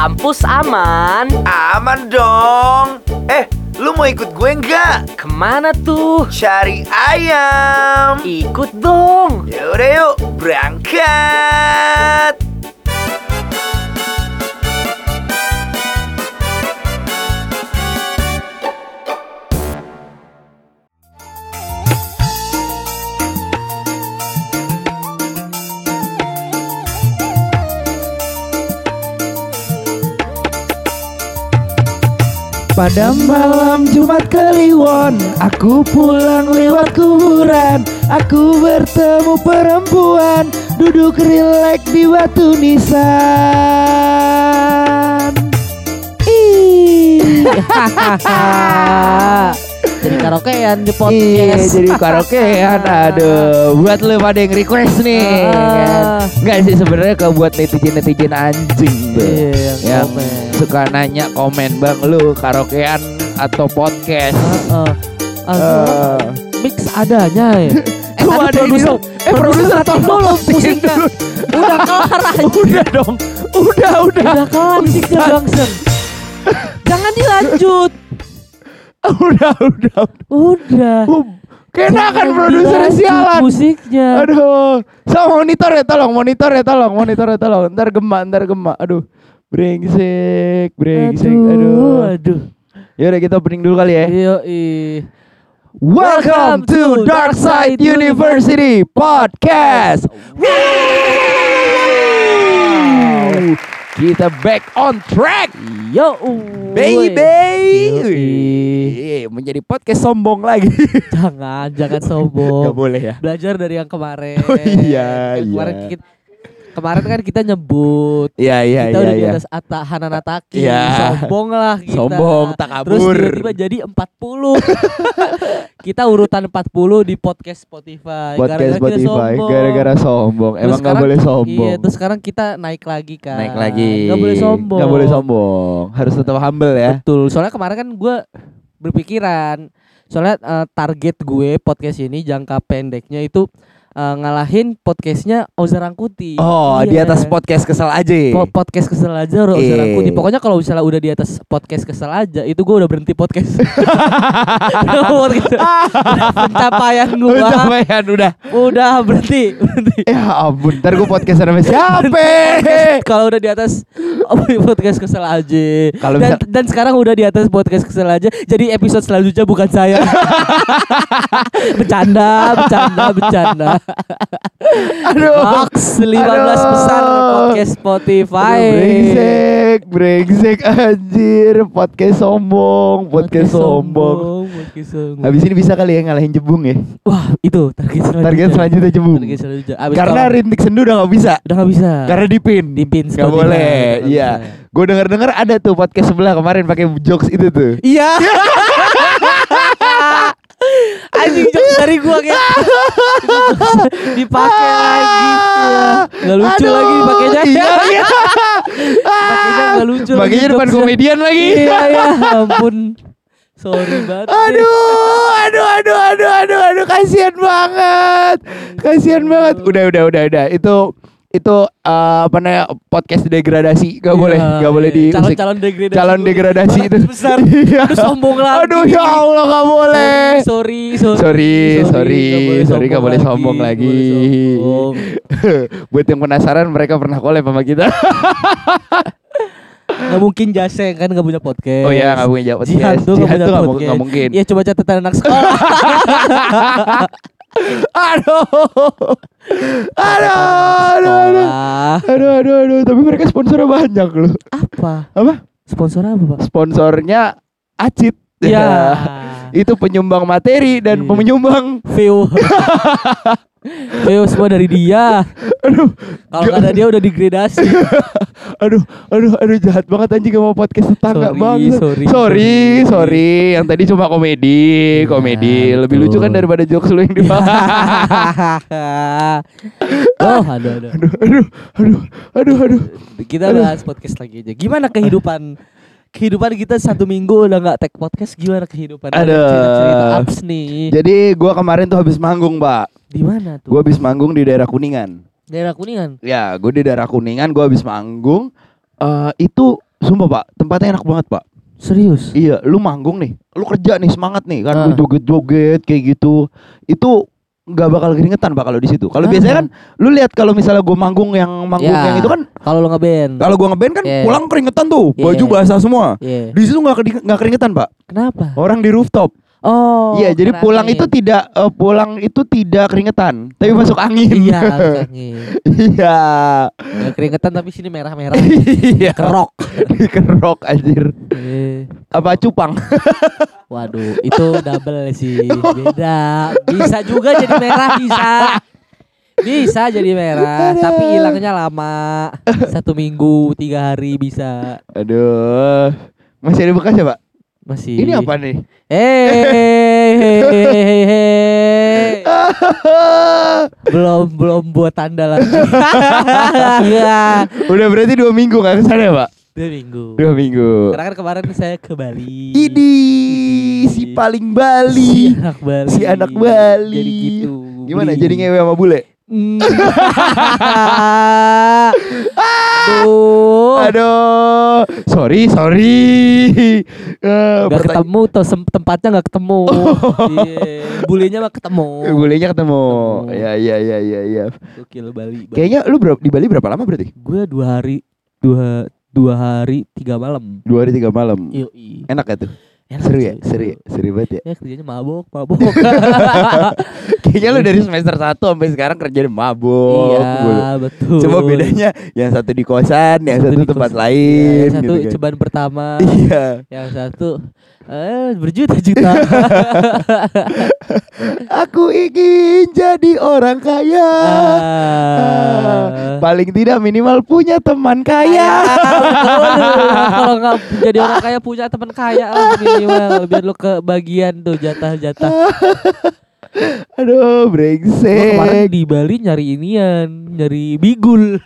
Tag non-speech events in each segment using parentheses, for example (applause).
kampus aman. Aman dong. Eh, lu mau ikut gue nggak? Ke mana tuh? Cari ayam. Ikut dong. Yaudah yuk, berangkat. Pada malam Jumat Kliwon Aku pulang lewat kuburan Aku bertemu perempuan Duduk rileks di batu nisan Ih. (laughs) Jadi karaokean di Iya podcast. jadi karaokean Aduh Buat lu pada yang request nih Ah. Enggak sih sebenarnya ke buat netizen-netizen anjing tuh Iya, Yang komen. suka nanya komen bang lu karaokean atau podcast Heeh. Eh, Aduh, mix adanya ya. (laughs) Eh, ada produser, dong? Eh, produser tolong tolong dong musiknya. Udah kelar (laughs) aja. Udah dong Udah udah Udah kelar musiknya Bangsen. (laughs) Jangan dilanjut. (laughs) Udah udah Udah. Kena kan produser sialan Musiknya. Aduh Sama monitor ya tolong Monitor ya tolong Monitor ya tolong Ntar gemak Ntar gemak Aduh Brengsek Brengsek Aduh aduh. Yaudah kita opening dulu kali ya Iya, ih. Welcome to Dark Side University Podcast. Wow. Kita back on track, Yo, baby. Wih, Menjadi podcast sombong lagi. Jangan, jangan Gak sombong. (laughs) boleh ya. Belajar dari yang kemarin. Oh, iya, Yang Kemarin iya. kita, kemarin kan kita nyebut Iya iya kita iya udah di iya. atas Atta Hanan Ataki Iya. sombong lah kita Sombong, tak terus kabur. tiba-tiba jadi 40 (laughs) kita urutan 40 di podcast Spotify Podcast Gara-gara kita Spotify sombong. gara-gara sombong. Terus Emang gak sekarang- boleh sombong. iya terus sekarang kita naik lagi kan Naik lagi. Gak boleh sombong Gak boleh sombong. Harus tetap humble ya. betul soalnya kemarin kan gue berpikiran soalnya eh, target gue podcast ini jangka pendeknya itu eh, ngalahin podcastnya Oza Rangkuti Oh, di Iya. atas podcast kesel aja. Po- podcast kesel aja Oza Iya. Rangkuti pokoknya kalau misalnya udah di atas podcast kesel aja itu gue udah berhenti podcast (laughs) pencapaian gue Pencapaian udah. udah berhenti berhenti Ya ampun, ntar gue podcast sama siapa? (laughs) kalau udah di atas oh, podcast kesel aja Kalau dan, dan sekarang udah di atas podcast kesel aja jadi episode selanjutnya bukan saya (laughs) (laughs) bercanda bercanda bercanda Aduh. Box 15 Aduh. besar podcast Spotify Aduh, brengsek, brengsek anjir, podcast sombong, podcast, sombong. podcast sombong. Habis ini bisa kali ya ngalahin jebung ya. wah itu target selanjutnya Target selanjutnya jebung. target selanjutnya Abis Karena kalau- rintik sendu udah gak bisa. udah nggak bisa Karena dipin. Dipin Gak boleh. Iya. Gue denger dengar ada tuh podcast sebelah kemarin pakai jokes itu tuh. Iya. (laughs) Anjing jokes dari gua kayak (laughs) dipakai lagi. Enggak lucu Aduh, lagi dipakainya. Iya, iya. (laughs) Pakainya enggak lucu. lagi Pakainya depan jokesnya. komedian lagi. Iya ya ampun. Sorry banget. Aduh, aduh, aduh, aduh, aduh, aduh, kasihan banget, kasihan banget. Udah, udah, udah, udah. Itu itu eh, apa namanya podcast degradasi, gak Iya, boleh, gak boleh iya. di calon-calon degradasi. calon degradasi itu. (laughs) Besar. Iya. Aduh sombong lagi. Aduh, ya Allah, gak boleh. Sorry, sorry. Sorry, sorry, sorry, nggak gak boleh sombong lagi. boleh sombong. (laughs) Buat yang penasaran, mereka pernah collab sama kita. (laughs) Gak mungkin Jase kan gak punya podcast. Oh iya, gak punya jawab Jihan tuh gak punya podcast. nggak mungkin. Iya coba catatan anak sekolah. Aduh, aduh, aduh, aduh. Aduh, aduh, aduh, tapi mereka sponsornya banyak loh. Apa? Apa? Sponsor apa pak? Sponsornya Acit. Iya. (laughs) Itu penyumbang materi dan Iya. penyumbang. View. (laughs) View semua dari dia. (laughs) Aduh, Kalau nggak ada dia udah digradasi. (laughs) aduh, aduh, aduh jahat banget anjing sama podcast tetangga Sorry, banget. sorry, sorry, sorry. Yang tadi cuma komedi, Iya, komedi. Lebih lucu kan betul. daripada jokes lu yang di bawah. (laughs) oh, aduh, aduh. aduh, aduh, aduh, aduh, aduh. Kita bahas podcast lagi aja. Gimana kehidupan kehidupan kita satu minggu udah nggak tag podcast gimana kehidupan Ada Aduh. cerita-cerita ups nih Jadi gua kemarin tuh habis manggung, Pak. Di mana tuh Gua habis manggung di daerah Kuningan. daerah kuningan Ya, gue di daerah Kuningan, gue habis manggung. Eh itu sumpah pak, tempatnya enak banget pak. Serius? Iya, lu manggung nih, lu kerja nih semangat nih kan, lu joget-joget kayak gitu. Itu nggak bakal keringetan pak kalau di situ. Kalau Ah. biasanya kan, lu lihat kalau misalnya gue manggung yang manggung Ya. yang itu kan, Kalau lo ngeband. kalau gue ngeband kan Iya. pulang keringetan tuh, baju Iya. basah semua. Iya. Di situ nggak nggak keringetan pak, Kenapa? orang di rooftop. Oh. Iya, jadi pulang itu tidak eh, pulang itu tidak keringetan, tapi masuk angin. Iya, (laughs) masuk angin. Iya. Keringetan tapi sini merah-merah. Iya. Kerok. (laughs) Kerok anjir. Eh, Apa cupang? (laughs) Waduh, itu double sih. Beda. Bisa juga jadi merah bisa. Bisa jadi merah, tapi hilangnya lama. Satu minggu, tiga hari bisa. Aduh. Masih ada bekas ya, Pak? Masih. Ini apa nih? Eh, belum belum buat tanda lagi. (laughs) Udah berarti dua minggu nggak ke sana ya, Pak? Dua minggu. Dua minggu. Karena kan kemarin saya ke Bali. Ini si paling Bali. Si anak Bali. Si anak Bali. Jadi gitu. Gimana? Jadi ngewe sama bule? Hmm. (laughs) Aduh. Aduh, sorry, sorry. Eh, Gak ketemu tuh tempatnya gak (laughs) ketemu. Iya. Bulenya mah ketemu. Bulenya ketemu. Ketemu. Ya, ya, ya, ya, ya. Gokil Bali. Bali. Kayaknya lu berapa, di Bali berapa lama berarti? gue dua hari dua dua hari tiga malam. Dua hari tiga malam. Yoi. Enak ya tuh? Enak Seru ya? Seru ya? Seru banget ya? Ya kerjanya mabok, mabok. (laughs) Kayaknya lu dari (laughs) semester 1 sampai sekarang kerja di mabuk. mulu. iya, betul. Cuma bedanya yang satu di kosan, yang satu, di tempat kos- lain Iya, yang satu gitu kan. cobaan pertama, Iya. yang satu eh berjuta-juta. (laughs) Aku ingin jadi orang kaya. Ah. Paling tidak minimal punya teman kaya. (laughs) Kalau nggak jadi orang kaya punya teman kaya lah minimal biar lu kebagian tuh jatah-jatah. (laughs) Aduh, Gua kemarin brengsek. di Bali nyari inian, nyari bigul.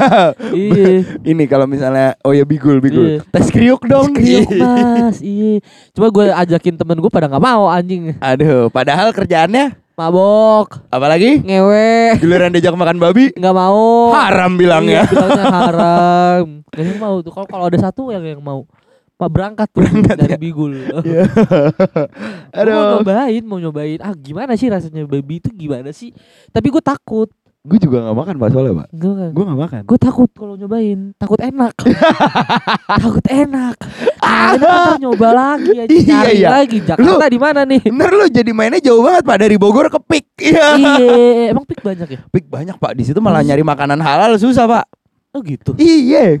(laughs) iya. Ini kalau misalnya oh ya bigul, bigul. Iya. Tes kriuk dong. Kriuk mas, iya. Cuma gue ajakin temen gue pada nggak mau anjing. Aduh, padahal kerjaannya Mabok, apalagi ngewe, giliran diajak makan babi nggak mau. haram bilangnya. Iya, bilangnya haram. (laughs) Gak yang mau tuh. Kalau kalau ada satu yang yang mau. Pak berangkat tuh dari bigul. (laughs) (laughs) Iya. Gua mau Aduh. nyobain, mau nyobain. Ah gimana sih rasanya babi itu gimana sih? Tapi gue takut. Gue juga gak makan pak soalnya pak. Gue Gue gak makan. gue takut kalau nyobain. Takut enak. (laughs) takut enak. Ini kita nyoba lagi aja. Iya, Cari iya. lagi. Jakarta di mana nih? Bener lu jadi mainnya jauh banget pak dari Bogor ke Pik. Iya. iya, emang pik banyak ya? Pik banyak pak. Di situ malah nyari makanan halal susah pak. Oh gitu. Iya.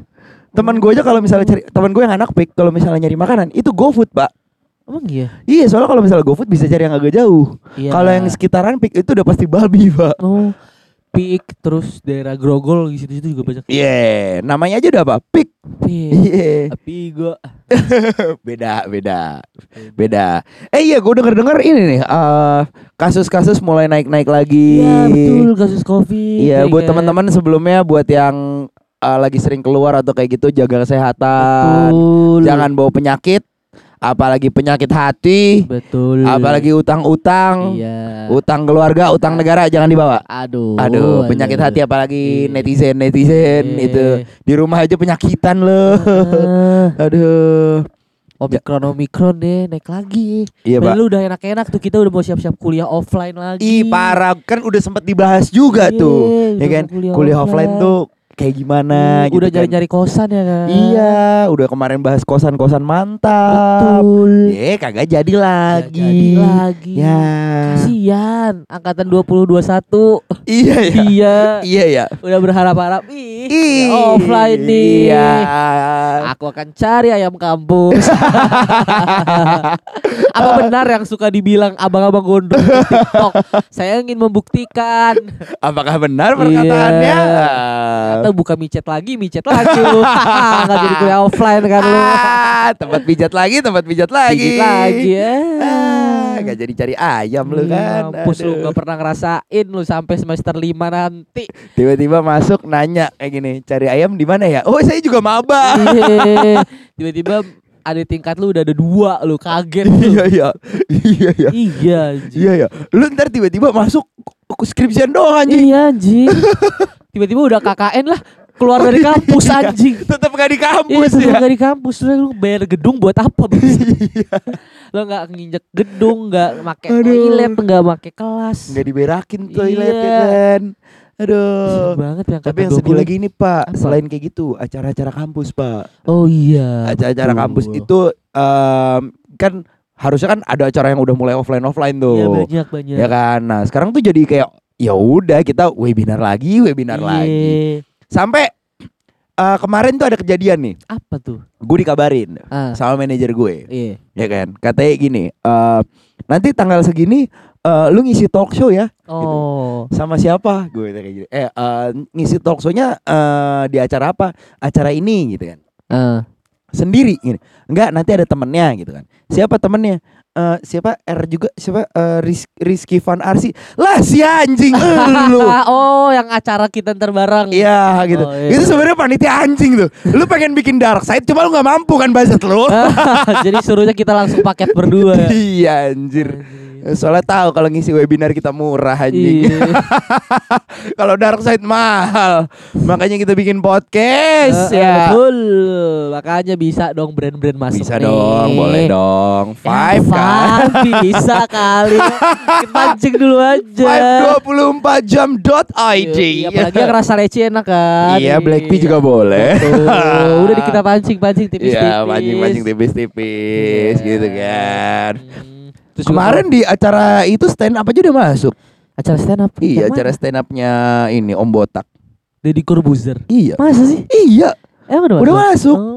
Teman gue aja kalau misalnya cari teman gue yang anak Pik kalau misalnya nyari makanan itu GoFood pak. Emang iya? Iya soalnya kalau misalnya GoFood bisa cari yang agak jauh. Iya. Kalau yang sekitaran Pik itu udah pasti babi pak. Oh, pik terus daerah Grogol di situ-situ juga banyak. Iya. Namanya aja udah apa? Pik. Pik. Iya. Tapi gue (laughs) beda beda beda. Eh iya gue denger dengar ini nih. eh, kasus-kasus mulai naik naik lagi. Iya betul kasus covid. Iya ya buat kan? teman-teman sebelumnya buat yang uh, lagi sering keluar atau kayak gitu jaga kesehatan. Betul. Jangan bawa penyakit, apalagi penyakit hati, Betul. apalagi utang-utang. Iya. Utang keluarga, utang negara jangan dibawa. Aduh. Aduh, penyakit hati apalagi Iya. netizen-netizen Iya. itu. Di rumah aja penyakitan loh. (laughs) Aduh. Omikron Omikron deh naik lagi. Iya, Pak. Udah enak-enak tuh kita udah mau siap-siap kuliah offline lagi. Ih, parah kan udah sempat dibahas juga Iya, tuh. Ya kan? kuliah Kuliah offline offline. tuh kayak gimana Hmm, gitu udah kan. nyari-nyari kosan ya kan. Iya, udah kemarin bahas kosan-kosan mantap. Betul. Ye, kagak jadi lagi. Jadi lagi. Ya. Kasian angkatan 2021. Iya ya. iya. Iya ya. Udah berharap-harap ih, Ih, offline nih. Iya. Aku akan cari ayam kampus. (laughs) Apa benar yang suka dibilang abang-abang gondrong di TikTok? Saya ingin membuktikan. Apakah benar perkataannya? Atau buka micet lagi, micet lagi lu. (laughs) (laughs) Nggak jadi kuliah offline kan lu. Ah, tempat pijat lagi, tempat pijat lagi. Dikit lagi ya. Ah, gak jadi cari ayam lu kan. Mampus lu gak pernah ngerasain lu sampai semester 5 nanti. Tiba-tiba masuk nanya kayak gini, cari ayam di mana ya? Oh, saya juga maba. Iya. (laughs) Tiba-tiba ada tingkat lu udah ada dua lu kaget lu. Iya iya. Iya iya. Iya. Iya ya. Lu ntar tiba-tiba masuk skripsian doang anjing. Iya anjing. Tiba-tiba udah KKN lah. keluar dari (laughs) kampus anjing. Tetap gak di Iya, kampus tetep ya. nggak di kampus lu bayar gedung buat apa Bang? Lo nggak nginjek gedung, nggak make toilet, nggak make kelas. Nggak diberakin toilet Iya. ya kan. Sedih Aduh. banget yang Tapi yang sedih lagi ini Pak, Apa? selain kayak gitu, acara-acara kampus Pak. Oh iya. Acara-acara kampus itu em, kan harusnya kan ada acara yang udah mulai offline offline tuh. Iya banyak banyak. ya kan. Nah sekarang tuh jadi kayak ya udah kita webinar lagi, webinar Iya. lagi. Sampai eh, kemarin tuh ada kejadian nih. Apa tuh? Gue dikabarin Ah. sama manajer gue, Iya. ya kan. Katanya gini, eh, nanti tanggal segini eh, lu ngisi talk show ya. Oh. Sama siapa? Gue kayak gitu. Eh eh, ngisi talk show-nya eh, di acara apa? Acara ini gitu kan. Ah. Sendiri gini. Enggak, nanti ada temennya gitu kan. Siapa temennya? Eh, siapa R juga siapa eh, Ris- Rizky Van Arsi lah si anjing lu (laughs) oh, yang acara kita ntar bareng. Iya gitu. Oh, iya. Itu sebenarnya panitia anjing tuh. Lu pengen bikin dark side cuma lu nggak mampu kan budget lu. (laughs) Jadi suruhnya kita langsung paket berdua ya. (laughs) iya anjir. Soalnya tahu kalau ngisi webinar kita murah anjing. Iya. (laughs) kalau dark side mahal. Makanya kita bikin podcast eh, ya. Betul. Makanya bisa dong brand-brand masuk Bisa nih. dong, boleh dong. Ya, Five kan. Five bisa (laughs) kali. Kita pancing dulu aja. Five 24 jam dot ID. Iya, apalagi yang rasa receh enak kan. Iya, Black Tea juga boleh. Udah kita pancing-pancing tipis-tipis. Iya, mancing-mancing tipis-tipis Iya. gitu kan. Hmm. Terus juga Kemarin di acara itu stand up aja udah masuk. acara stand up. Iya, Yang acara mana? stand upnya ini Om Botak. Deddy Corbuzier. Iya. Masa sih? Iya. Emang udah, Udah masuk. Oh.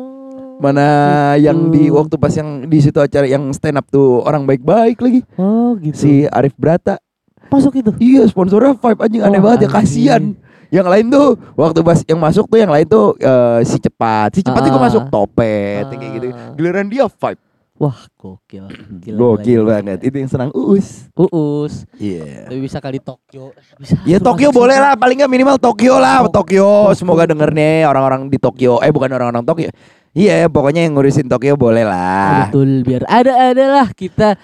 Mana gitu. yang di waktu pas yang di situ acara yang stand up tuh orang baik-baik lagi. Oh gitu. Si Arif Brata. masuk itu. Iya, sponsornya Five anjing aneh Oh, banget ya kasihan. Yang lain tuh waktu pas yang masuk tuh yang lain tuh eh, si cepat. Si cepat itu Ah. masuk topet kayak gitu. Ah. Giliran dia Five. Wah, gokil. (clears throat) Gila, Gokil banget. Itu yang senang Uus. Uus. Iya. Tapi bisa kali Tokyo. Bisa. Ya Tokyo boleh lah, paling nggak minimal Tokyo lah, Tok- Tokyo. Tokyo. Semoga denger nih orang-orang di Tokyo. Eh bukan orang-orang Tokyo. Iya, pokoknya yang ngurusin Tokyo boleh lah. Betul, biar ada-ada lah kita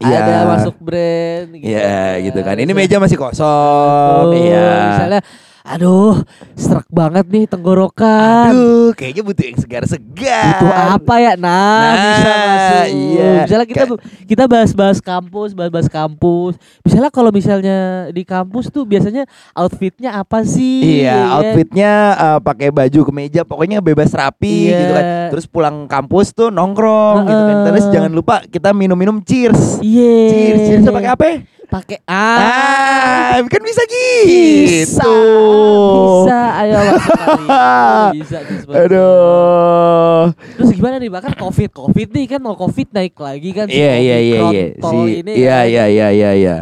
Iya. ada masuk brand gitu. Iya, gitu kan. Ini meja masih kosong. Iya. Misalnya aduh, serak banget nih tenggorokan. Aduh, kayaknya butuh yang segar-segar. Butuh apa ya? Nah, Nah, bisa masuk. iya. Misalnya kita kita bahas-bahas kampus, bahas-bahas kampus. Misalnya kalau misalnya di kampus tuh biasanya outfitnya apa sih? Iya, ya kan? outfitnya eh, pakai baju kemeja, pokoknya bebas rapi Iya. gitu kan. Terus pulang kampus tuh nongkrong gitu kan. Terus jangan lupa kita minum-minum cheers. Iya. Cheers, cheers pakai apa? Pakai ah. Ah, kan bisa Bisa, gitu. bisa, ayo masuk kali. Bisa, bisa. Aduh. Terus gimana nih bahkan covid covid nih kan mau covid naik lagi kan si Iya iya iya iya. iya kan. iya iya iya iya.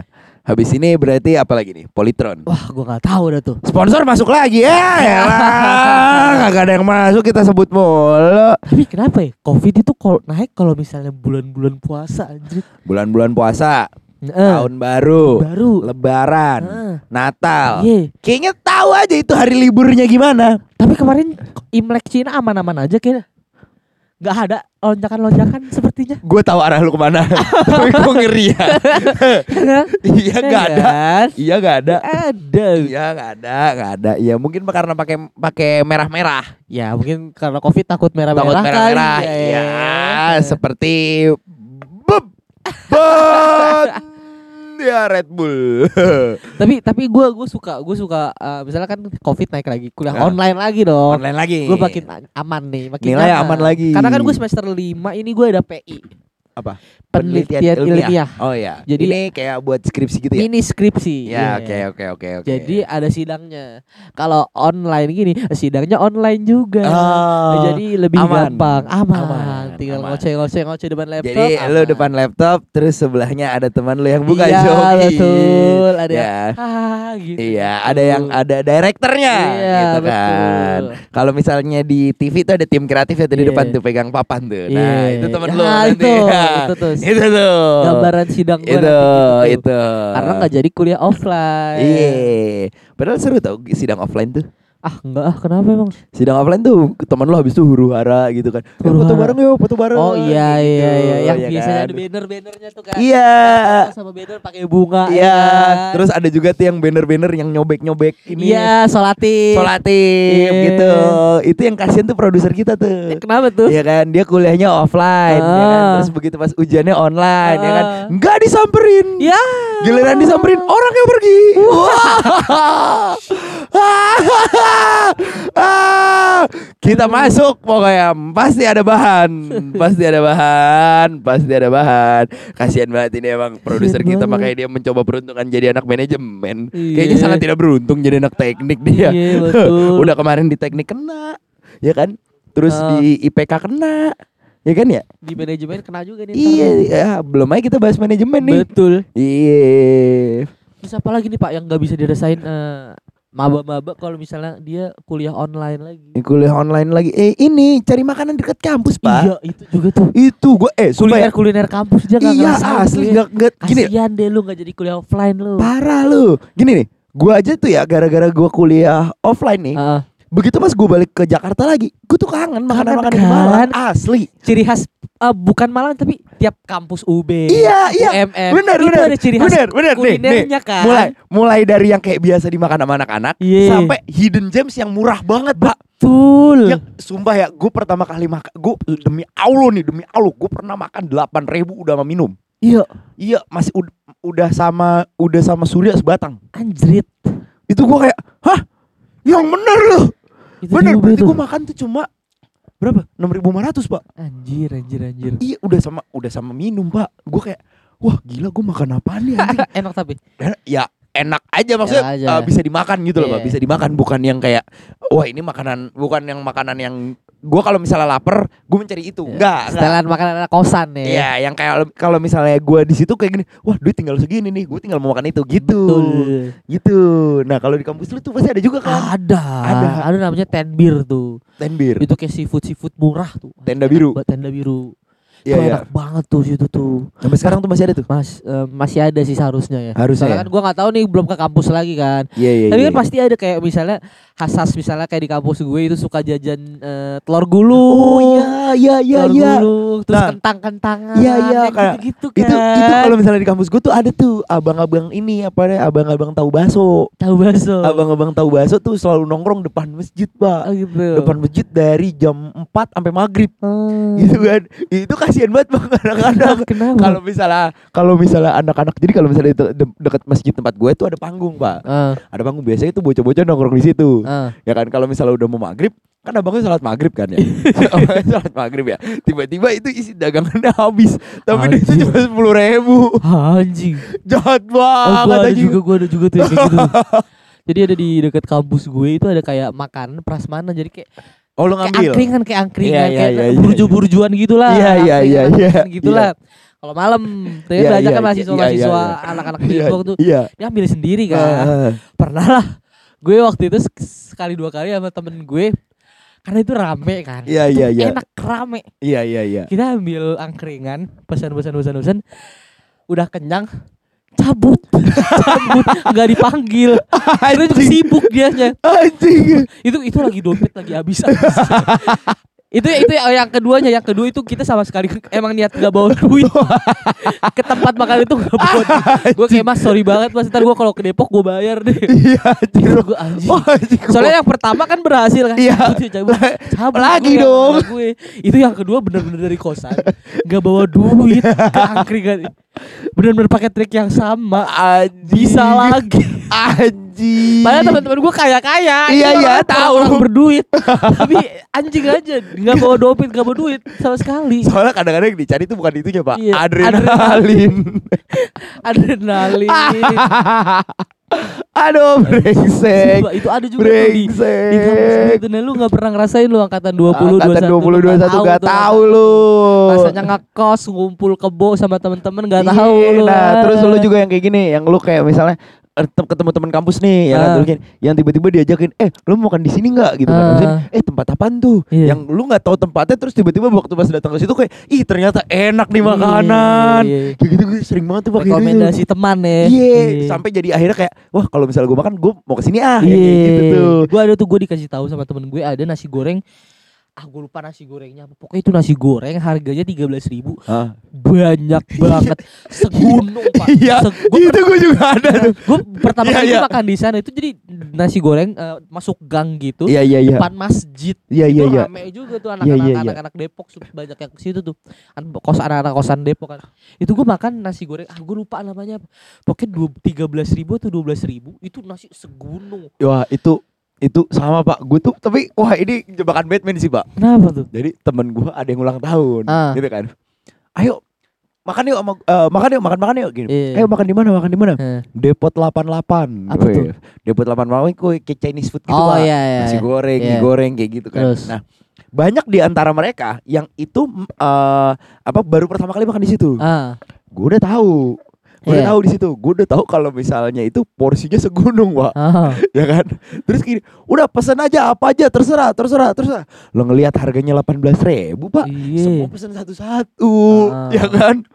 Habis ini berarti apa lagi nih? Polytron. Wah gua nggak tahu dah tuh. Sponsor masuk lagi ya. Elah, Kagak (laughs) ada yang masuk kita sebut mulu. Tapi kenapa ya covid itu kalau naik kalau misalnya bulan-bulan puasa anjir. Bulan-bulan puasa, Eh, tahun baru, baru. lebaran, Heeh. Natal. Iya. Kayaknya tahu aja itu hari liburnya gimana. Tapi kemarin Imlek Cina aman-aman aja kayaknya. Gak ada lonjakan-lonjakan sepertinya. Gue tahu arah lu ke mana. (laughs) Tapi gue ngeri ya. Iya nggak ada. Kan? Iya nggak ada. Ada. Iya nggak ada, nggak ada. Iya mungkin karena pakai pakai merah-merah. Ya mungkin karena covid takut Takut merah-merah merah-merah. kali. Iya, Ya. seperti bet ya Red Bull. (laughs) tapi tapi gue gue suka gue suka eh, misalnya kan covid naik lagi kuliah Nah. online lagi dong Online lagi. gue makin aman nih makin Nilai aman lagi. karena kan gue semester 5 ini gue ada PI apa? penelitian ilmiah, Oh ya. Jadi- ini kayak buat skripsi gitu ya. ini skripsi Ya, Iya. oke oke oke oke. jadi ada sidangnya kalau online gini sidangnya online juga Oh, jadi lebih aman. gampang aman, Aman, tinggal aman. ngoceh ngoceh ngoceh depan laptop Jadi lu aman. depan laptop terus sebelahnya ada teman lu yang buka iya, joki. betul ada Ya. yang ah gitu Iya, ada yang ada direkturnya Iya, gitu kan. betul. Kalau misalnya di TV tuh ada tim kreatif ya di Iya. depan tuh pegang papan tuh. Nah, Iya. itu temen Ya, lu nanti. itu, (laughs) Ya. Itu tuh. Itu tuh. gambaran sidang gue itu, nanti gitu. itu. karena nggak jadi kuliah offline Iya. Padahal seru tau sidang offline tuh. Ah enggak ah kenapa emang? Sidang offline tuh teman lu habis tuh huru hara gitu kan. "Eh, Huru foto hara. bareng yuk, foto bareng. Oh iya Gitu, iya iya yang ya biasanya kan? ada banner-bannernya tuh kan. Iya. Foto sama banner pakai bunga. Iya, ya kan? terus ada juga tuh yang banner-banner yang nyobek-nyobek ini. Iya, solatif. Solatif Iya. gitu. Itu yang kasihan tuh produser kita tuh. Eh, Kenapa tuh? Iya kan, dia kuliahnya offline, ya kan? Ah. terus begitu pas ujiannya online, ya kan, Ah. nggak disamperin, Ya. Giliran disamperin orang yang pergi. Kita masuk pokoknya, pasti ada bahan, pasti ada bahan, pasti ada bahan. Kasihan banget ini emang produser kita makanya dia mencoba peruntungan jadi anak manajemen. Iya. Kayaknya sangat tidak beruntung jadi anak teknik dia. Iya, betul. (laughs) Udah kemarin di teknik kena, ya kan? Terus Ah. di IPK kena, ya kan ya? Di manajemen kena juga nih. Iya, ya, belum aja kita bahas manajemen nih. Betul. Iya. Terus apa lagi nih Pak yang nggak bisa dirasain eh, maba-maba kalau misalnya dia kuliah online lagi? Kuliah online lagi. Eh, ini cari makanan dekat kampus, Pak. Iya, itu juga tuh. Itu gue eh sumpah ya. Kuliner kuliner kampus dia nggak Iya, asli gue. enggak enggak gini. Kasian deh lu nggak jadi kuliah offline lu. Parah lu. Gini nih, gua aja tuh ya gara-gara gua kuliah offline nih. Heeh. Begitu pas gua balik ke Jakarta lagi, gua tuh kangen makanan-makanan di kan? Malang. Asli. ciri khas eh, bukan Malang tapi tiap kampus UB. Iya, iya. UMM. Bener, itu bener. ada ciri khas Bener, bener nih, nih. kulinernya kan. Mulai mulai dari yang kayak biasa dimakan sama anak-anak Iya. sampai hidden gems yang murah banget, Pak. Betul. Yang sumpah ya, gue pertama kali makan, gue demi Allah nih, demi Allah, gue pernah makan 8 ribu udah sama minum. Iya, Iya, masih ud- udah sama udah sama Surya sebatang. anjrit. Itu gue kayak, hah, yang bener loh. Itu Bener, berarti gue makan tuh cuma berapa? 6.500 pak. Anjir, anjir, anjir. Iya, udah sama udah sama minum pak. Gue kayak, wah gila gue makan apaan nih anjing. (laughs) Enak tapi. ya enak aja maksudnya Enak aja. eh, bisa dimakan gitu loh Iya. pak. Bisa dimakan bukan yang kayak, wah ini makanan bukan yang makanan yang gue kalau misalnya lapar gue mencari itu. Enggak, enggak. Setelan makanan anak kosan ya. Iya, yang kayak kalau misalnya gue di situ kayak gini, wah duit tinggal segini nih, gue tinggal mau makan itu gitu, Betul. gitu. Nah kalau di kampus lu tuh pasti ada juga kan, Ada. Ada. Ada namanya ten beer tuh. tenbir, Itu kayak seafood seafood murah tuh. tenda biru, tenda biru. Iya Itu iya. enak banget tuh situ tuh. Sampai sekarang tuh masih ada tuh. Mas eh, masih ada sih seharusnya ya. Harusnya Soalnya ya? kan gua nggak tahu nih belum ke kampus lagi kan. Iya iya. Tapi iya, kan iya. pasti ada kayak misalnya khas misalnya kayak di kampus gue itu suka jajan eh, telur Oh gulung. iya iya iya telur iya. gulung, terus Nah, kentang-kentangan. iya, iya, kayak kayak gitu-gitu kan. Itu itu kalau misalnya di kampus gue tuh ada tuh abang-abang ini apa deh, abang-abang tahu baso. tahu bakso. Abang-abang tahu baso tuh selalu nongkrong depan masjid, Oh Pak. gitu. Depan masjid dari jam 4 sampai maghrib Oh. gitu kan. Itu kasihan banget Bang kadang-kadang. Kenapa? kalau misalnya kalau misalnya anak-anak jadi kalau misalnya itu de- dekat masjid tempat gue itu ada panggung pak Ah, ada panggung biasanya itu bocah-bocah nongkrong di situ ah. ya kan kalau misalnya udah mau maghrib kan abangnya sholat maghrib kan ya (laughs) sholat maghrib ya tiba-tiba itu isi dagangannya habis tapi dia itu Anjir. cuma sepuluh ribu Anjing. jahat Oh, banget gua ada juga, gua ada juga tuh kayak gitu. (laughs) Jadi ada di dekat kampus gue itu ada kayak makanan prasmanan jadi kayak oh lu kayak ngambil angkringan kayak angkringan Iya, iya, kayak iya, iya, burju-burjuan gitulah. Iya, iya, iya, iya, Gitulah. Kalau malam, tapi Iya, banyak iya, kan iya, mahasiswa-mahasiswa iya, iya. anak-anak iya Depok tuh iya dia ambil sendiri kan. Ah, Pernah lah. Gue waktu itu sek- sekali dua kali sama temen gue karena itu rame kan. Iya, Itu iya, iya. Enak rame. iya iya iya Kita ambil angkringan, pesan-pesan pesan-pesan. Udah kenyang, cabut, cabut, nggak dipanggil. Anjing. sibuk dianya. anjing Itu itu lagi dompet lagi habis. (laughs) itu itu yang keduanya, yang kedua itu kita sama sekali (laughs) emang niat nggak bawa duit (laughs) ke tempat makan itu nggak bawa duit. (laughs) Gue kayak mas sorry banget mas ntar gue kalau ke Depok gue bayar deh. iya Gue anjing. Oh. Soalnya yang pertama kan berhasil kan. Iya. Cabut, cabut. Lagi gue, dong. Gue. Itu yang kedua bener-bener dari kosan. Gak bawa duit ke angkringan. Bener-bener pakai trik yang sama. Anjing. Bisa lagi. Anjing. Padahal teman-teman gue kaya-kaya. Iya, iya, tahu. Orang berduit. (laughs) Tapi anjing aja. Gak bawa dompet, gak bawa duit. Sama sekali. Soalnya kadang-kadang yang dicari itu bukan itunya pak Iya, Adrenalin (laughs) Adrenalin. (laughs) Aduh brengsek Sumpah, itu ada juga tuh di, di Brengsek. Nah, lu gak pernah ngerasain lu angkatan 20, Angkatan 20, 21 gak tahu lu Rasanya ngekos ngumpul kebo sama temen-temen gak Iya, tahu lu. Nah ah. terus lu juga yang kayak gini Yang lu kayak misalnya ketemu teman kampus nih ya kan Ah. yang tiba-tiba diajakin eh lu mau makan di sini nggak gitu kan Ah. Maksudnya, eh tempat apaan tuh Iya. yang lu nggak tahu tempatnya terus tiba-tiba waktu pas datang ke situ kayak ih ternyata enak nih Iya, makanan iya. kayak gitu gue sering banget tuh pakai itu Rekomendasi teman ya. Iya, sampai jadi akhirnya kayak wah kalau misalnya gue makan gue mau ke sini ah Iya. ya, kayak gitu tuh. Gue ada tuh gue dikasih tahu sama temen gue ada nasi goreng. Ah gue lupa nasi gorengnya. Pokoknya itu nasi goreng harganya tiga belas ribu. Ah. Banyak (laughs) banget. Segunung pak. Iya, Se- gua itu gue juga ada tuh. gue pertama Iya, kali iya. gua makan di sana itu jadi nasi goreng eh, masuk gang gitu Iya iya iya. depan masjid Iya iya itu iya. rame juga tuh Iya, anak-anak iya, iya. anak-anak Depok sup- banyak yang ke situ tuh An- kos anak-anak kosan Depok kan itu gue makan nasi goreng ah gue lupa namanya pokoknya dua tiga belas ribu atau dua belas ribu itu nasi segunung Wah itu itu sama pak. Gue tuh tapi wah ini jebakan Batman sih pak. kenapa tuh Jadi temen gue ada yang ulang tahun, Ah. gitu kan. Ayo makan yuk sama eh, makan yuk makan makan yuk gini. Iya. Ayo makan di mana makan di mana? Eh. Depot 88. Apa Wih, tuh? Depot 88 kue kayak Chinese food gitu oh pak. iya iya Nasi iya. goreng, mie goreng kayak gitu kan. Terus? Nah, banyak di antara mereka yang itu eh, apa baru pertama kali makan di situ. ah Gue udah tahu. Gue udah Iya. tahu di situ. Gue udah tahu kalau misalnya itu porsinya segunung, Pak. ah (laughs) ya kan? Terus gini, udah pesan aja apa aja terserah, terserah, terserah. Lo ngelihat harganya 18.000 ribu Pak. iya Semua pesan satu-satu, Ah. ya kan?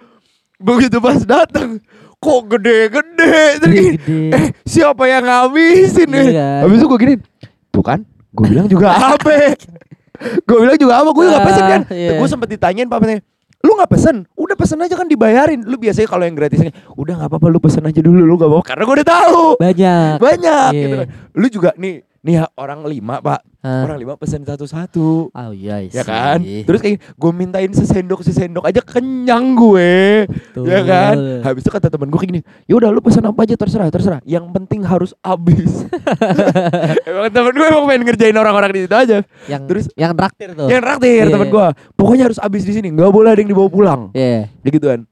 Begitu pas datang, kok gede-gede. Terus gini, eh siapa yang ngabisin nih? Iya. Habis itu gue gini, tuh kan, gue bilang juga apa? (laughs) gue bilang juga apa? Gue juga Ah, pesen kan. iya. Gue sempet ditanyain Pak, lu nggak pesen? Udah pesen aja kan dibayarin. Lu biasanya kalau yang gratisnya, udah nggak apa-apa lu pesen aja dulu, lu nggak apa-apa. Karena gue udah tahu banyak banyak Iya. gitu kan. Lu juga nih, nih orang lima pak, Ah. orang lima pesen satu-satu. oh iya Ya kan, terus kayak gue mintain sesendok sesendok aja kenyang gue, ya kan. Betul. Habis itu kata temen gue kayak gini, ya udah lu pesen apa aja terserah terserah, yang penting harus habis. (laughs) emang temen gue emang pengen ngerjain orang-orang di situ aja. yang terus- yang traktir tuh Yang traktir Iya. temen gue, pokoknya harus habis di sini, nggak boleh ada yang dibawa pulang. Iya. Ya gitu kan.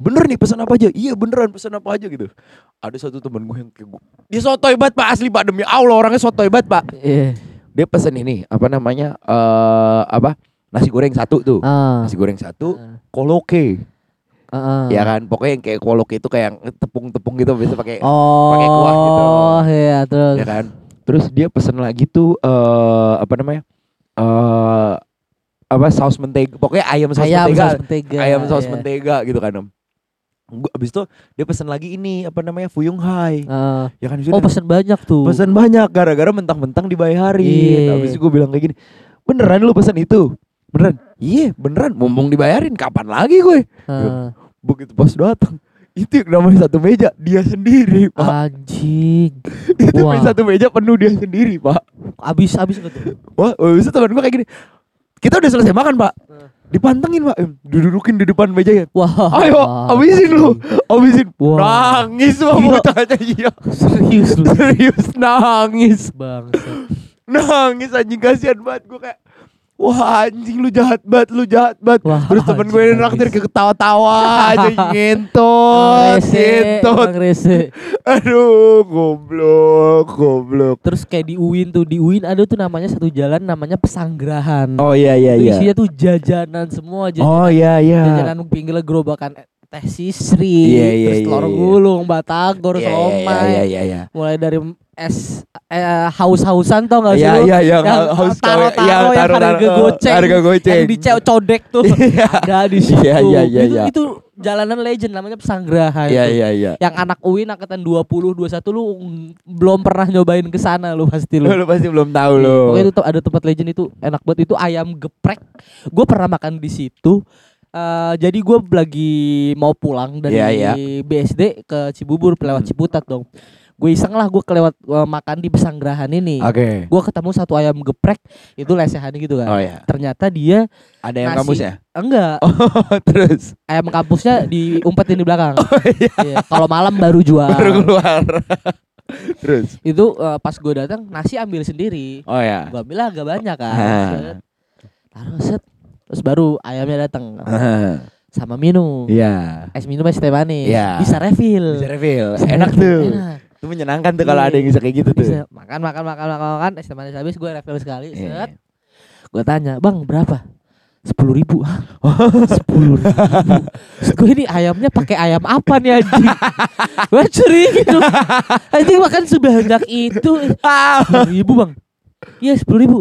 Bener nih pesan apa aja? Iya beneran pesan apa aja gitu. Ada satu temen gue yang kayak gue, dia sotoy banget pak asli pak demi Allah orangnya sotoy banget pak. Iya. Dia pesen ini apa namanya eh apa nasi goreng satu tuh. Ah. Nasi goreng satu, Ah. koloke, Ah. ya kan? Pokoknya yang kayak koloke itu kayak tepung-tepung gitu, biasa pakai, Oh. pakai kuah gitu. iya terus. ya kan? Terus dia pesen lagi tuh eh apa namanya? eh apa saus mentega, pokoknya ayam saus Ayam mentega, saus mentega. ayam saus iya. mentega gitu kan. Om. Gua abis itu dia pesen lagi ini apa namanya Fuyung Hai, Ah. ya kan? Oh pesen banyak tuh. Pesan banyak gara-gara mentang-mentang dibayarin. Iya. Habis itu gue bilang kayak gini, beneran lu pesan itu? Beneran? Iya beneran, mumpung dibayarin kapan lagi gue? Ah. Begitu pas datang, itu yang namanya satu meja dia sendiri pak. Anjing. (laughs) itu wah. satu meja penuh dia sendiri pak. Abis abis tuh? Wah, habis itu teman gue kayak gini, kita udah selesai makan pak. Dipantengin pak, didudukin di depan meja ya. Wah. Ayo, habisin lu, habisin. Wah. Nangis pak bocahnya iya. Serius lu. Serius nangis. Bangsa. nangis anjing kasihan banget gue kayak Wah anjing lu jahat banget, lu jahat banget. Wah, Terus temen gue ini naktir ketawa-tawa aja (laughs) emang rese. (laughs) Aduh, goblok, goblok. Terus kayak di UIN tuh, di UIN ada tuh namanya satu jalan namanya Pesanggerahan. Oh iya iya iya. isinya tuh jajanan semua jajanan. Oh iya iya. Jajanan pinggirnya gerobakan teh sisri, Iya, iya, terus iya, telur iya. gulung, batagor, Iya, iya, somai. Iya iya iya. Mulai dari es eh, haus-hausan tau gak sih Iya lu? iya iya. yang haus taro-taro. Iya, yang taro-taro. harga goceng, Harga goceng. yang dicodek tuh Iya. ada di situ. Iya, iya, iya, itu, iya. itu jalanan legend namanya Pesanggerahan. Iya tuh. iya iya. Yang anak UIN angkatan 20 21 lu mm, belum pernah nyobain ke sana lu pasti lu. (laughs) Lu pasti belum tahu Iya, lu. Pokoknya itu tuh ada tempat legend itu enak banget itu ayam geprek. Gue pernah makan di situ. Eh, jadi gue lagi mau pulang dari Iya, iya. BSD ke Cibubur lewat Hmm. Ciputat dong. Gue iseng lah gue kelewat eh, makan di Pesanggerahan ini. Oke. Gue ketemu satu ayam geprek itu lesehan gitu kan. Oh iya. Ternyata dia Ada yang kampus ya? enggak (laughs) Oh terus ayam kampusnya diumpetin di belakang. (laughs) Iya, Kalau malam baru jual. baru keluar. (laughs) terus. Itu eh, pas gue datang nasi ambil sendiri. Oh ya. Gua bilang agak banyak kan. Ah. Set. Taruh set. Terus baru ayamnya datang sama minum. Iya. Es minum es teh manis. Iya. Bisa refill. Bisa refill. Bisa Enak refill. tuh. Enak. Itu menyenangkan tuh kalau Iya. ada yang bisa kayak gitu tuh. Bisa makan makan makan makan makan es teh manis habis gue refill sekali. Iya. Set. Gue tanya, "Bang, berapa?" sepuluh ribu (laughs) sepuluh ribu gue ini ayamnya pakai ayam apa nih anjing gue curiga gitu (laughs) anjing makan sebanyak itu sepuluh ribu bang iya sepuluh ribu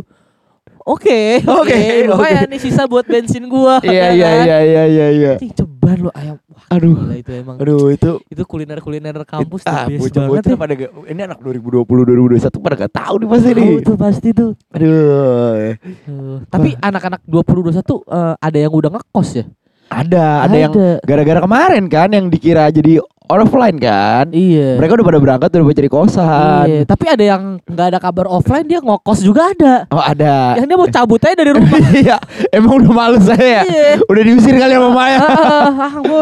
Oke, Oke, lumayan nih sisa buat bensin gua. Iya ya iya kan? iya iya iya iya. Anjing ceban lo ayam. Wah, Aduh. gila itu emang. Aduh itu Itu kuliner-kuliner kampus ah, the best banget ya. pada gak, ini anak 2020 2021 pada gak tahu nih pasti nih. Tuh pasti tuh. Aduh. Uh, tapi anak-anak 20 21 uh, ada yang udah ngekos ya? Ada, ada yang gara-gara kemarin kan yang dikira jadi offline kan. Iya. Mereka udah pada berangkat udah pada cari kosan. Iya, tapi ada yang nggak ada kabar offline dia ngokos juga ada. Oh ada. Yang dia mau cabut aja dari rumah. (laughs) Iya, emang udah males saya ya. Iya. Udah diusir kali sama Maya. ah, ah, gue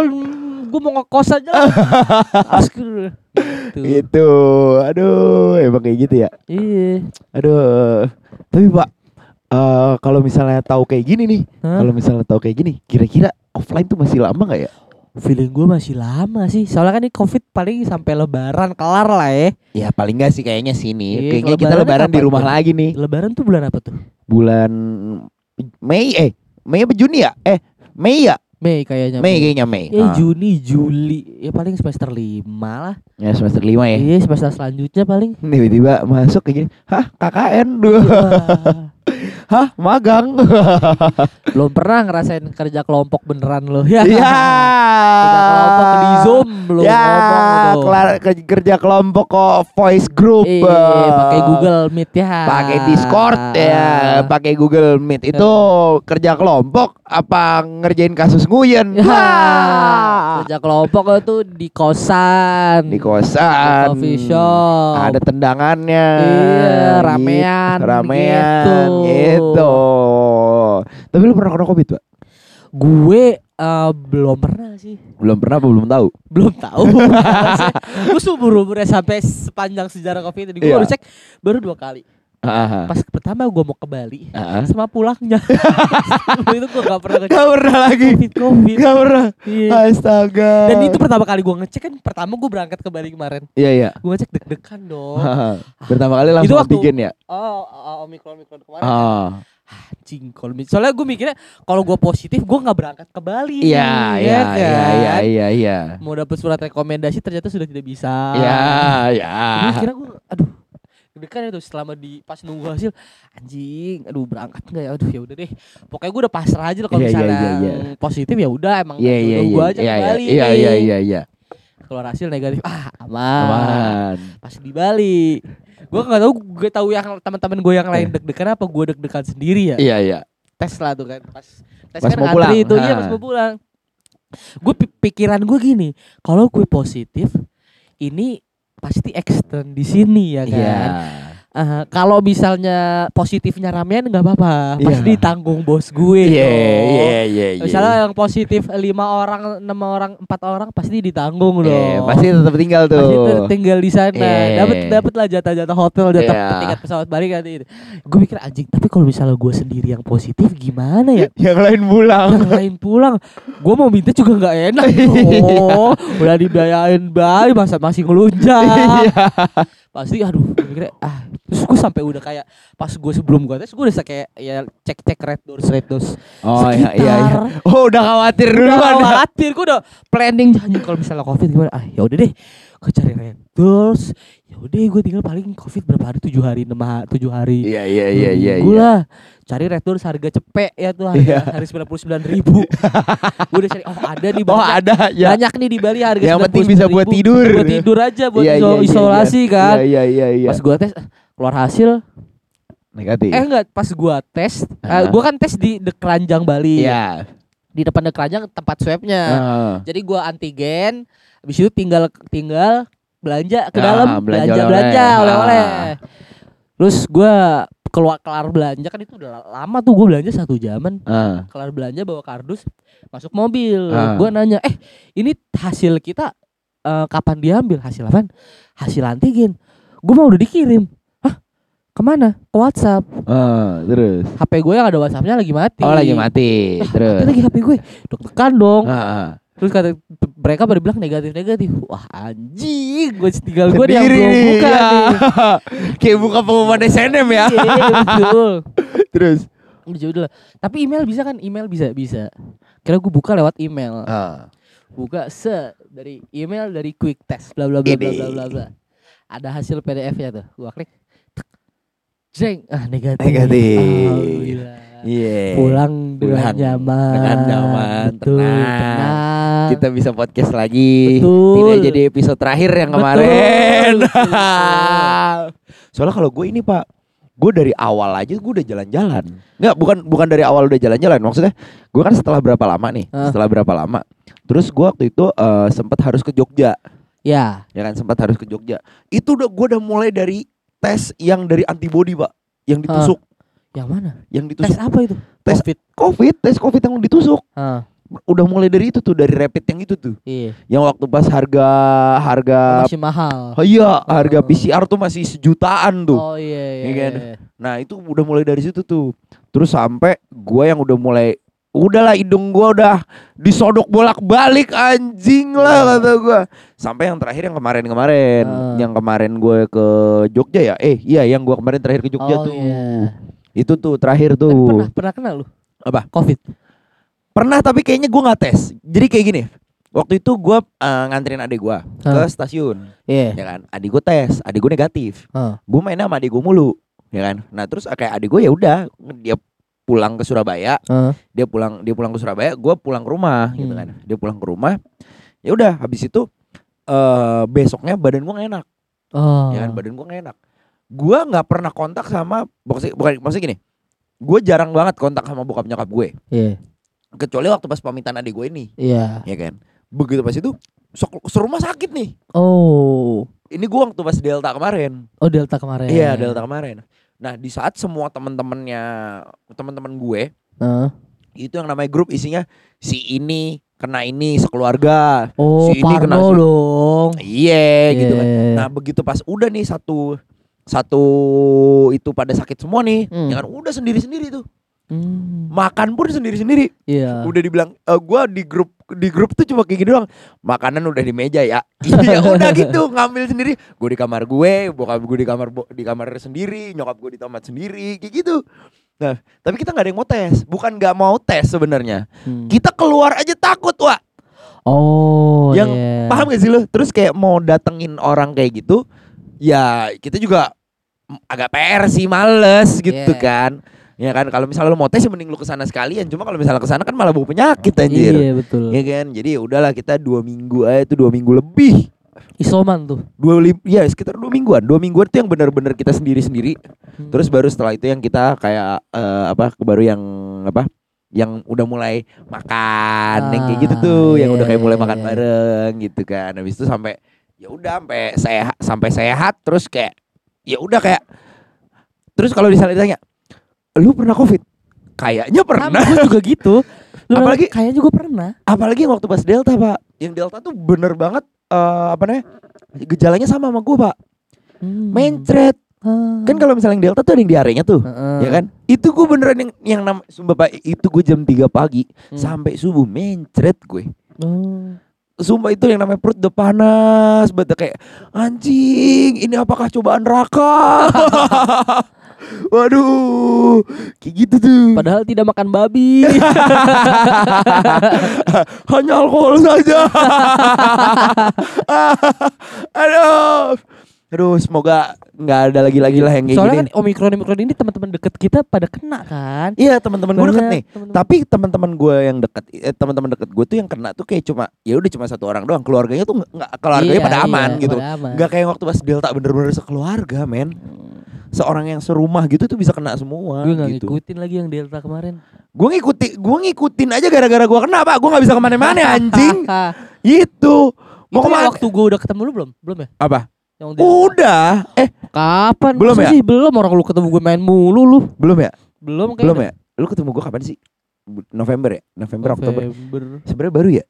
gue mau ngekos aja. lah. (laughs) Gitu. Gitu. Aduh, emang kayak gitu ya. Iya. Aduh. Tapi Pak, eh kalau misalnya tahu kayak gini nih, Hah? kalau misalnya tahu kayak gini, kira-kira offline tuh masih lama nggak ya? Feeling gue masih lama sih. Soalnya kan ini covid paling sampai lebaran kelar lah ya. Ya paling nggak sih kayaknya sini. Iya, kayaknya kita lebaran di rumah tuh? lagi nih. Lebaran tuh bulan apa tuh? Bulan Mei eh Mei apa Juni ya? Eh Mei ya? Mei kayaknya. Mei kayaknya Mei. Eh Ah. Juni, Juli, ya paling semester 5 lah. Ya semester 5 ya. Iya, semester selanjutnya paling. Tiba-tiba masuk kayak gini. Hah, KKN dua. Hah, magang. (laughs) belum pernah ngerasain kerja kelompok beneran loh. Ya. Iya. (laughs) Kerja kelompok di Zoom belum ya, kerja kelompok kok voice group. Iya, eh, pakai Google Meet ya. pakai Discord ya, pakai Google Meet. Itu kerja kelompok apa ngerjain kasus nguyen? Ya, Wah. kerja kelompok itu di kosan. Di kosan. Di coffee shop. Ada tendangannya. Iya, ramean, Gitu, ramean gitu. gitu. Tapi lu pernah kena Covid, Pak? Gue eh, belum pernah sih. Belum pernah apa belum tahu? Belum tahu. (laughs) gue seumur umurnya sampai sepanjang sejarah covid ini gue Iya. baru cek baru dua kali. Heeh. Pas pertama gue mau ke Bali Heeh. sama pulangnya. (laughs) itu gue gak pernah ngecek Gak pernah lagi. covid covid. Gak pernah. Iya. Astaga. Dan itu pertama kali gue ngecek kan pertama gue berangkat ke Bali kemarin. Iya iya. Gue ngecek deg-degan dong. Pertama kali langsung Itu waktu- antigen ya. Oh, oh, omikron omikron kemarin. Oh. Anjing kalau soalnya gue mikirnya kalau gue positif gue nggak berangkat ke Bali. Iya nih, iya kan? iya iya iya iya. Mau dapet surat rekomendasi ternyata sudah tidak bisa. Iya iya. Kira gue aduh deg-degan itu selama di pas nunggu hasil anjing aduh berangkat nggak ya aduh ya udah deh pokoknya gue udah pasrah aja kalau Iya, iya, misalnya iya, iya. positif ya udah emang Iya iya jodoh iya. gua aja Iya ke iya Bali iya nih. iya iya iya. keluar hasil negatif ah aman, Aman. pas di Bali gue nggak tahu gue tahu yang teman-teman gue yang lain deg-degan apa gue deg-degan sendiri ya Iya iya. tes lah tuh kan pas tes Pas kan mau pulang, itu iya ha. pas mau pulang gue pikiran gue gini kalau gue positif ini pasti extend di sini ya kan Iya. Ah, kalau misalnya positifnya ramean nggak apa-apa pasti Iya. ditanggung bos gue Iya dong. iya iya. iya. misalnya yang positif lima orang enam orang empat orang pasti ditanggung dong Eh, pasti tetap tinggal tuh. Pasti tinggal di sana Iya. dapat dapat lah jatah-jatah hotel jatah Iya. tiket pesawat balik nanti gue mikir anjing tapi kalau misalnya gue sendiri yang positif gimana ya (laughs) Yang lain pulang. yang lain pulang gue mau minta juga nggak enak (laughs) Iya. oh udah dibiayain bayi masa masih ngelunjak Iya. Pasti aduh mikirnya ah terus gue sampai udah kayak pas gue sebelum gue tes gue udah kayak ya cek cek red doors red doors Oh iya iya iya. Sekitar. Oh udah khawatir udah duluan. ya? khawatir gue udah planning anjing kalau misalnya covid gimana ah ya udah deh gue cari doors ya udah gue tinggal paling covid berapa hari tujuh hari enam hari tujuh hari Iya iya iya iya. Gue iya. lah cari doors harga cepet ya tuh harga Iya. hari sembilan puluh sembilan ribu (laughs) gue udah cari oh ada nih Oh banyak ada ya. banyak nih di Bali harga Yang penting bisa 99.000. buat tidur. buat tidur aja buat Iya, iso- iya, iya, isolasi iya. kan Iya iya iya. pas gua tes keluar hasil Negatif. eh enggak pas gua tes eh, Ah. gua kan tes di The Keranjang Bali Iya. di depan The Keranjang tempat swabnya Heeh. jadi gua antigen habis itu tinggal tinggal belanja ke Ah, dalam belanja belanja oleh-oleh. belanja Ah. oleh-oleh terus gua keluar kelar belanja kan itu udah lama tuh gua belanja satu jaman Ah. kelar belanja bawa kardus masuk mobil Ah. gua nanya eh ini hasil kita eh, kapan diambil hasil apa hasil antigen gua mau udah dikirim hah ke mana ke WhatsApp Ah, terus. HP gue yang ada WhatsAppnya lagi mati Oh lagi mati. Terus. mati lagi HP gue deg-degan dong Ah, ah. Terus kata mereka pada bilang negatif negatif wah anjing gue tinggal gue yang belum buka ya. nih (laughs) Kayak buka pengumuman SNM ya. Iya, betul (laughs) Terus. Jauh dulu. Tapi email bisa kan? Email bisa, bisa. Kira gue buka lewat email. Ah. Buka se dari email dari quick test bla bla bla bla bla bla bla. Ada hasil PDF-nya tuh. Gua klik. Jeng, ah negatif. Negatif. Alhamdulillah. Iya. Pulang dengan Pulang nyaman. dengan nyaman, Betul, tenang. tenang. Kita bisa podcast lagi. Betul. Tidak jadi episode terakhir yang kemarin. betul. (laughs) Soalnya kalau gue ini Pak, gue dari awal aja gue udah jalan-jalan. Enggak, bukan bukan dari awal udah jalan-jalan. Maksudnya, gue kan setelah berapa lama nih? Ah. Setelah berapa lama? Terus gue waktu itu eh, sempat harus ke Jogja, Ya. ya kan sempat harus ke Jogja. Itu udah gue udah mulai dari tes yang dari antibody Pak, yang ditusuk, Yang mana? yang Tes ditusuk apa itu? Tes- Covid. COVID, tes COVID yang ditusuk. Ah, Udah mulai dari itu tuh, dari rapid yang itu tuh. iya. Yang waktu pas harga harga Masih mahal. Oh iya, harga Oh. PCR tuh masih sejutaan tuh. Oh iya iya. Iya kan? iya. Nah, itu udah mulai dari situ tuh. Terus sampai gua yang udah mulai udahlah hidung gua udah disodok bolak-balik anjing lah Iya. kata gua. Sampai yang terakhir yang kemarin-kemarin, Ah. yang kemarin gue ke Jogja ya. Eh, iya yang gua kemarin terakhir ke Jogja oh, tuh. Iya. Itu tuh terakhir Tapi tuh. pernah pernah kena lu? Apa? Covid. Pernah tapi kayaknya gua nggak tes. Jadi kayak gini. Waktu itu gua eh, nganterin adik gua ke Hah. stasiun, Iya. ya kan? Adik gua tes, adik gua negatif. Heeh. gue mainnya sama adik gue mulu ya kan nah terus kayak adik gue ya udah dia pulang ke Surabaya Heeh. dia pulang dia pulang ke Surabaya gue pulang ke rumah gitu Hmm. kan dia pulang ke rumah ya udah habis itu eh besoknya badan gue enak Oh. ya kan badan gue enak gue nggak pernah kontak sama maksudnya bukan maksudnya gini gue jarang banget kontak sama bokap nyokap gue Iya. kecuali waktu pas pamitan adik gue ini Iya. ya kan begitu pas itu sok serumah sakit nih Oh. ini gue waktu pas Delta kemarin Oh Delta kemarin. Iya Delta kemarin. Nah di saat semua teman-temannya teman-teman gue Heeh. itu yang namanya grup isinya si ini kena ini sekeluarga. Oh, Si ini kena Parno si- dong. Iya gitu kan. Iya. Nah begitu pas udah nih satu satu itu pada sakit semua nih, Hmm. ya kan udah sendiri-sendiri tuh. Hmm. Makan pun sendiri-sendiri. Iya. Udah dibilang eh gua di grup di grup tuh cuma kayak gini doang. Makanan udah di meja ya. (laughs) Iya udah gitu ngambil sendiri. Gue di kamar gue, bokap gue di kamar di kamar sendiri, nyokap gue di tomat sendiri, kayak gitu. Nah, tapi kita nggak ada yang mau tes. Bukan nggak mau tes sebenarnya. Hmm. Kita keluar aja takut, Wak. Oh, Yang iya. Paham gak sih lu? Terus kayak mau datengin orang kayak gitu, ya kita juga agak PR sih, males gitu Iya. kan. Ya kan kalau misalnya lu mau tes ya mending lu ke sana sekalian. Cuma kalau misalnya ke sana kan malah bawa penyakit anjir. Iya, betul. Ya kan, jadi ya udahlah kita dua minggu aja itu dua minggu lebih. Isoman tuh. Dua ya sekitar dua mingguan. Dua mingguan itu yang benar-benar kita sendiri sendiri. Hmm. Terus baru setelah itu yang kita kayak eh, apa? Baru yang apa? Yang udah mulai makan, yang kayak gitu Ah, tuh, yang iya, udah kayak mulai iya, makan iya. bareng gitu kan. Habis itu sampai ya udah sampai sehat, sampai sehat terus kayak ya udah kayak terus kalau misalnya ditanya, lu pernah covid? Kayaknya pernah. Sama gue juga gitu. Lu Apalagi- kayaknya juga pernah. apalagi yang waktu pas delta pak yang delta tuh bener banget eh apa namanya gejalanya sama sama gue pak Hmm. mencret Ah. kan kalau misalnya yang delta tuh ada yang diarenya tuh Heeh. ya kan itu gue beneran yang yang nama sumpah pak itu gue jam 3 pagi Hmm. sampai subuh mencret gue Oh. Sumpah itu yang namanya perut udah panas banget kayak anjing ini apakah cobaan neraka (laughs) waduh kayak gitu tuh Padahal tidak makan babi. (laughs) hanya alkohol saja. (laughs) Aduh. Aduh, semoga nggak ada lagi-lagi lah yang kayak Soalnya gini. kan omikron omikron ini teman-teman deket kita pada kena kan. Iya, teman-teman gue deket nih. teman-teman. Tapi teman-teman gue yang deket, eh, teman-teman deket gue tuh yang kena tuh kayak cuma ya udah cuma satu orang doang. Keluarganya tuh nggak- keluarganya Iya, pada aman iya, gitu. pada aman. Nggak kayak waktu pas Delta bener-bener sekeluarga, men. Seorang yang serumah gitu tuh bisa kena semua Gue gak gitu. ngikutin lagi yang Delta kemarin. Gue ngikutin, gue ngikutin aja gara-gara gue kena pak. Gue nggak bisa ke mana-mana anjing. (laughs) Itu. Mau ke mana? waktu gue udah ketemu lu belum? Belum ya? Apa? Yang. Udah. Eh, Kapan? Belum Masa ya? sih belum orang lu ketemu gue main mulu lu. belum ya? Belum Belum kayaknya. ya? Lu ketemu gue kapan sih? Bu- November ya? November, Oktober. November. Sebenarnya baru ya?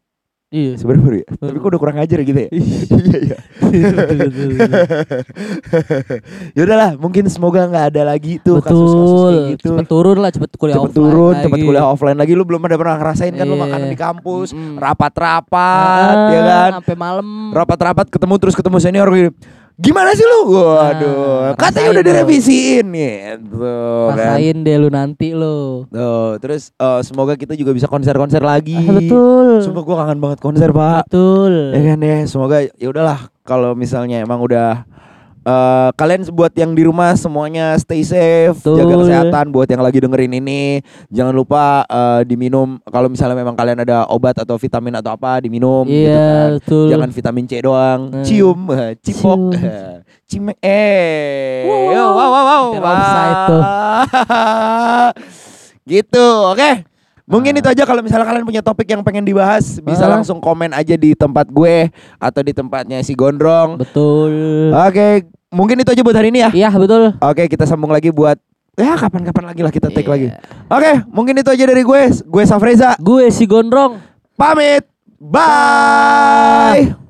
Iya. Sebenarnya baru ya? Baru. Tapi kok udah kurang ajar gitu ya? (laughs) Iya iya. (laughs) ya udahlah, mungkin semoga nggak ada lagi tuh kasus-kasus Betul. kayak gitu. Cepet turun lah, cepet kuliah Cepet offline turun, lagi. cepet kuliah offline lagi. Lu belum ada pernah ngerasain kan lu Iya. makanan di kampus, Mm-mm. rapat-rapat, Ah, ya kan? Sampai malam. Rapat-rapat ketemu terus ketemu senior gitu. Gimana sih lu? Waduh, Nah, katanya udah direvisiin gitu kan. Rasain deh lu nanti lu. Tuh, terus eh, semoga kita juga bisa konser-konser lagi. Ah, betul. Sumpah gua kangen banget konser, Pak. Betul. Ya kan ya, semoga ya udahlah kalau misalnya emang udah eh, kalian buat yang di rumah semuanya stay safe, Betul. jaga kesehatan buat yang lagi dengerin ini. Jangan lupa eh, diminum kalau misalnya memang kalian ada obat atau vitamin atau apa diminum gitu Iya, kan. betul. Jangan vitamin C doang, Hmm. cium, eh, cipok, Cium. eh, cimek, eh, Wow, wow. wow, wow, wow, (laughs) gitu, oke. Mungkin itu aja kalau misalnya kalian punya topik yang pengen dibahas bisa Ah. langsung komen aja di tempat gue atau di tempatnya si Gondrong. Betul. Oke, mungkin itu aja buat hari ini ya. Iya, betul. Oke, kita sambung lagi buat ya kapan-kapan lagi lah kita take Iya. lagi. Oke, mungkin itu aja dari gue. Gue Safreza. Gue si Gondrong. Pamit. Bye.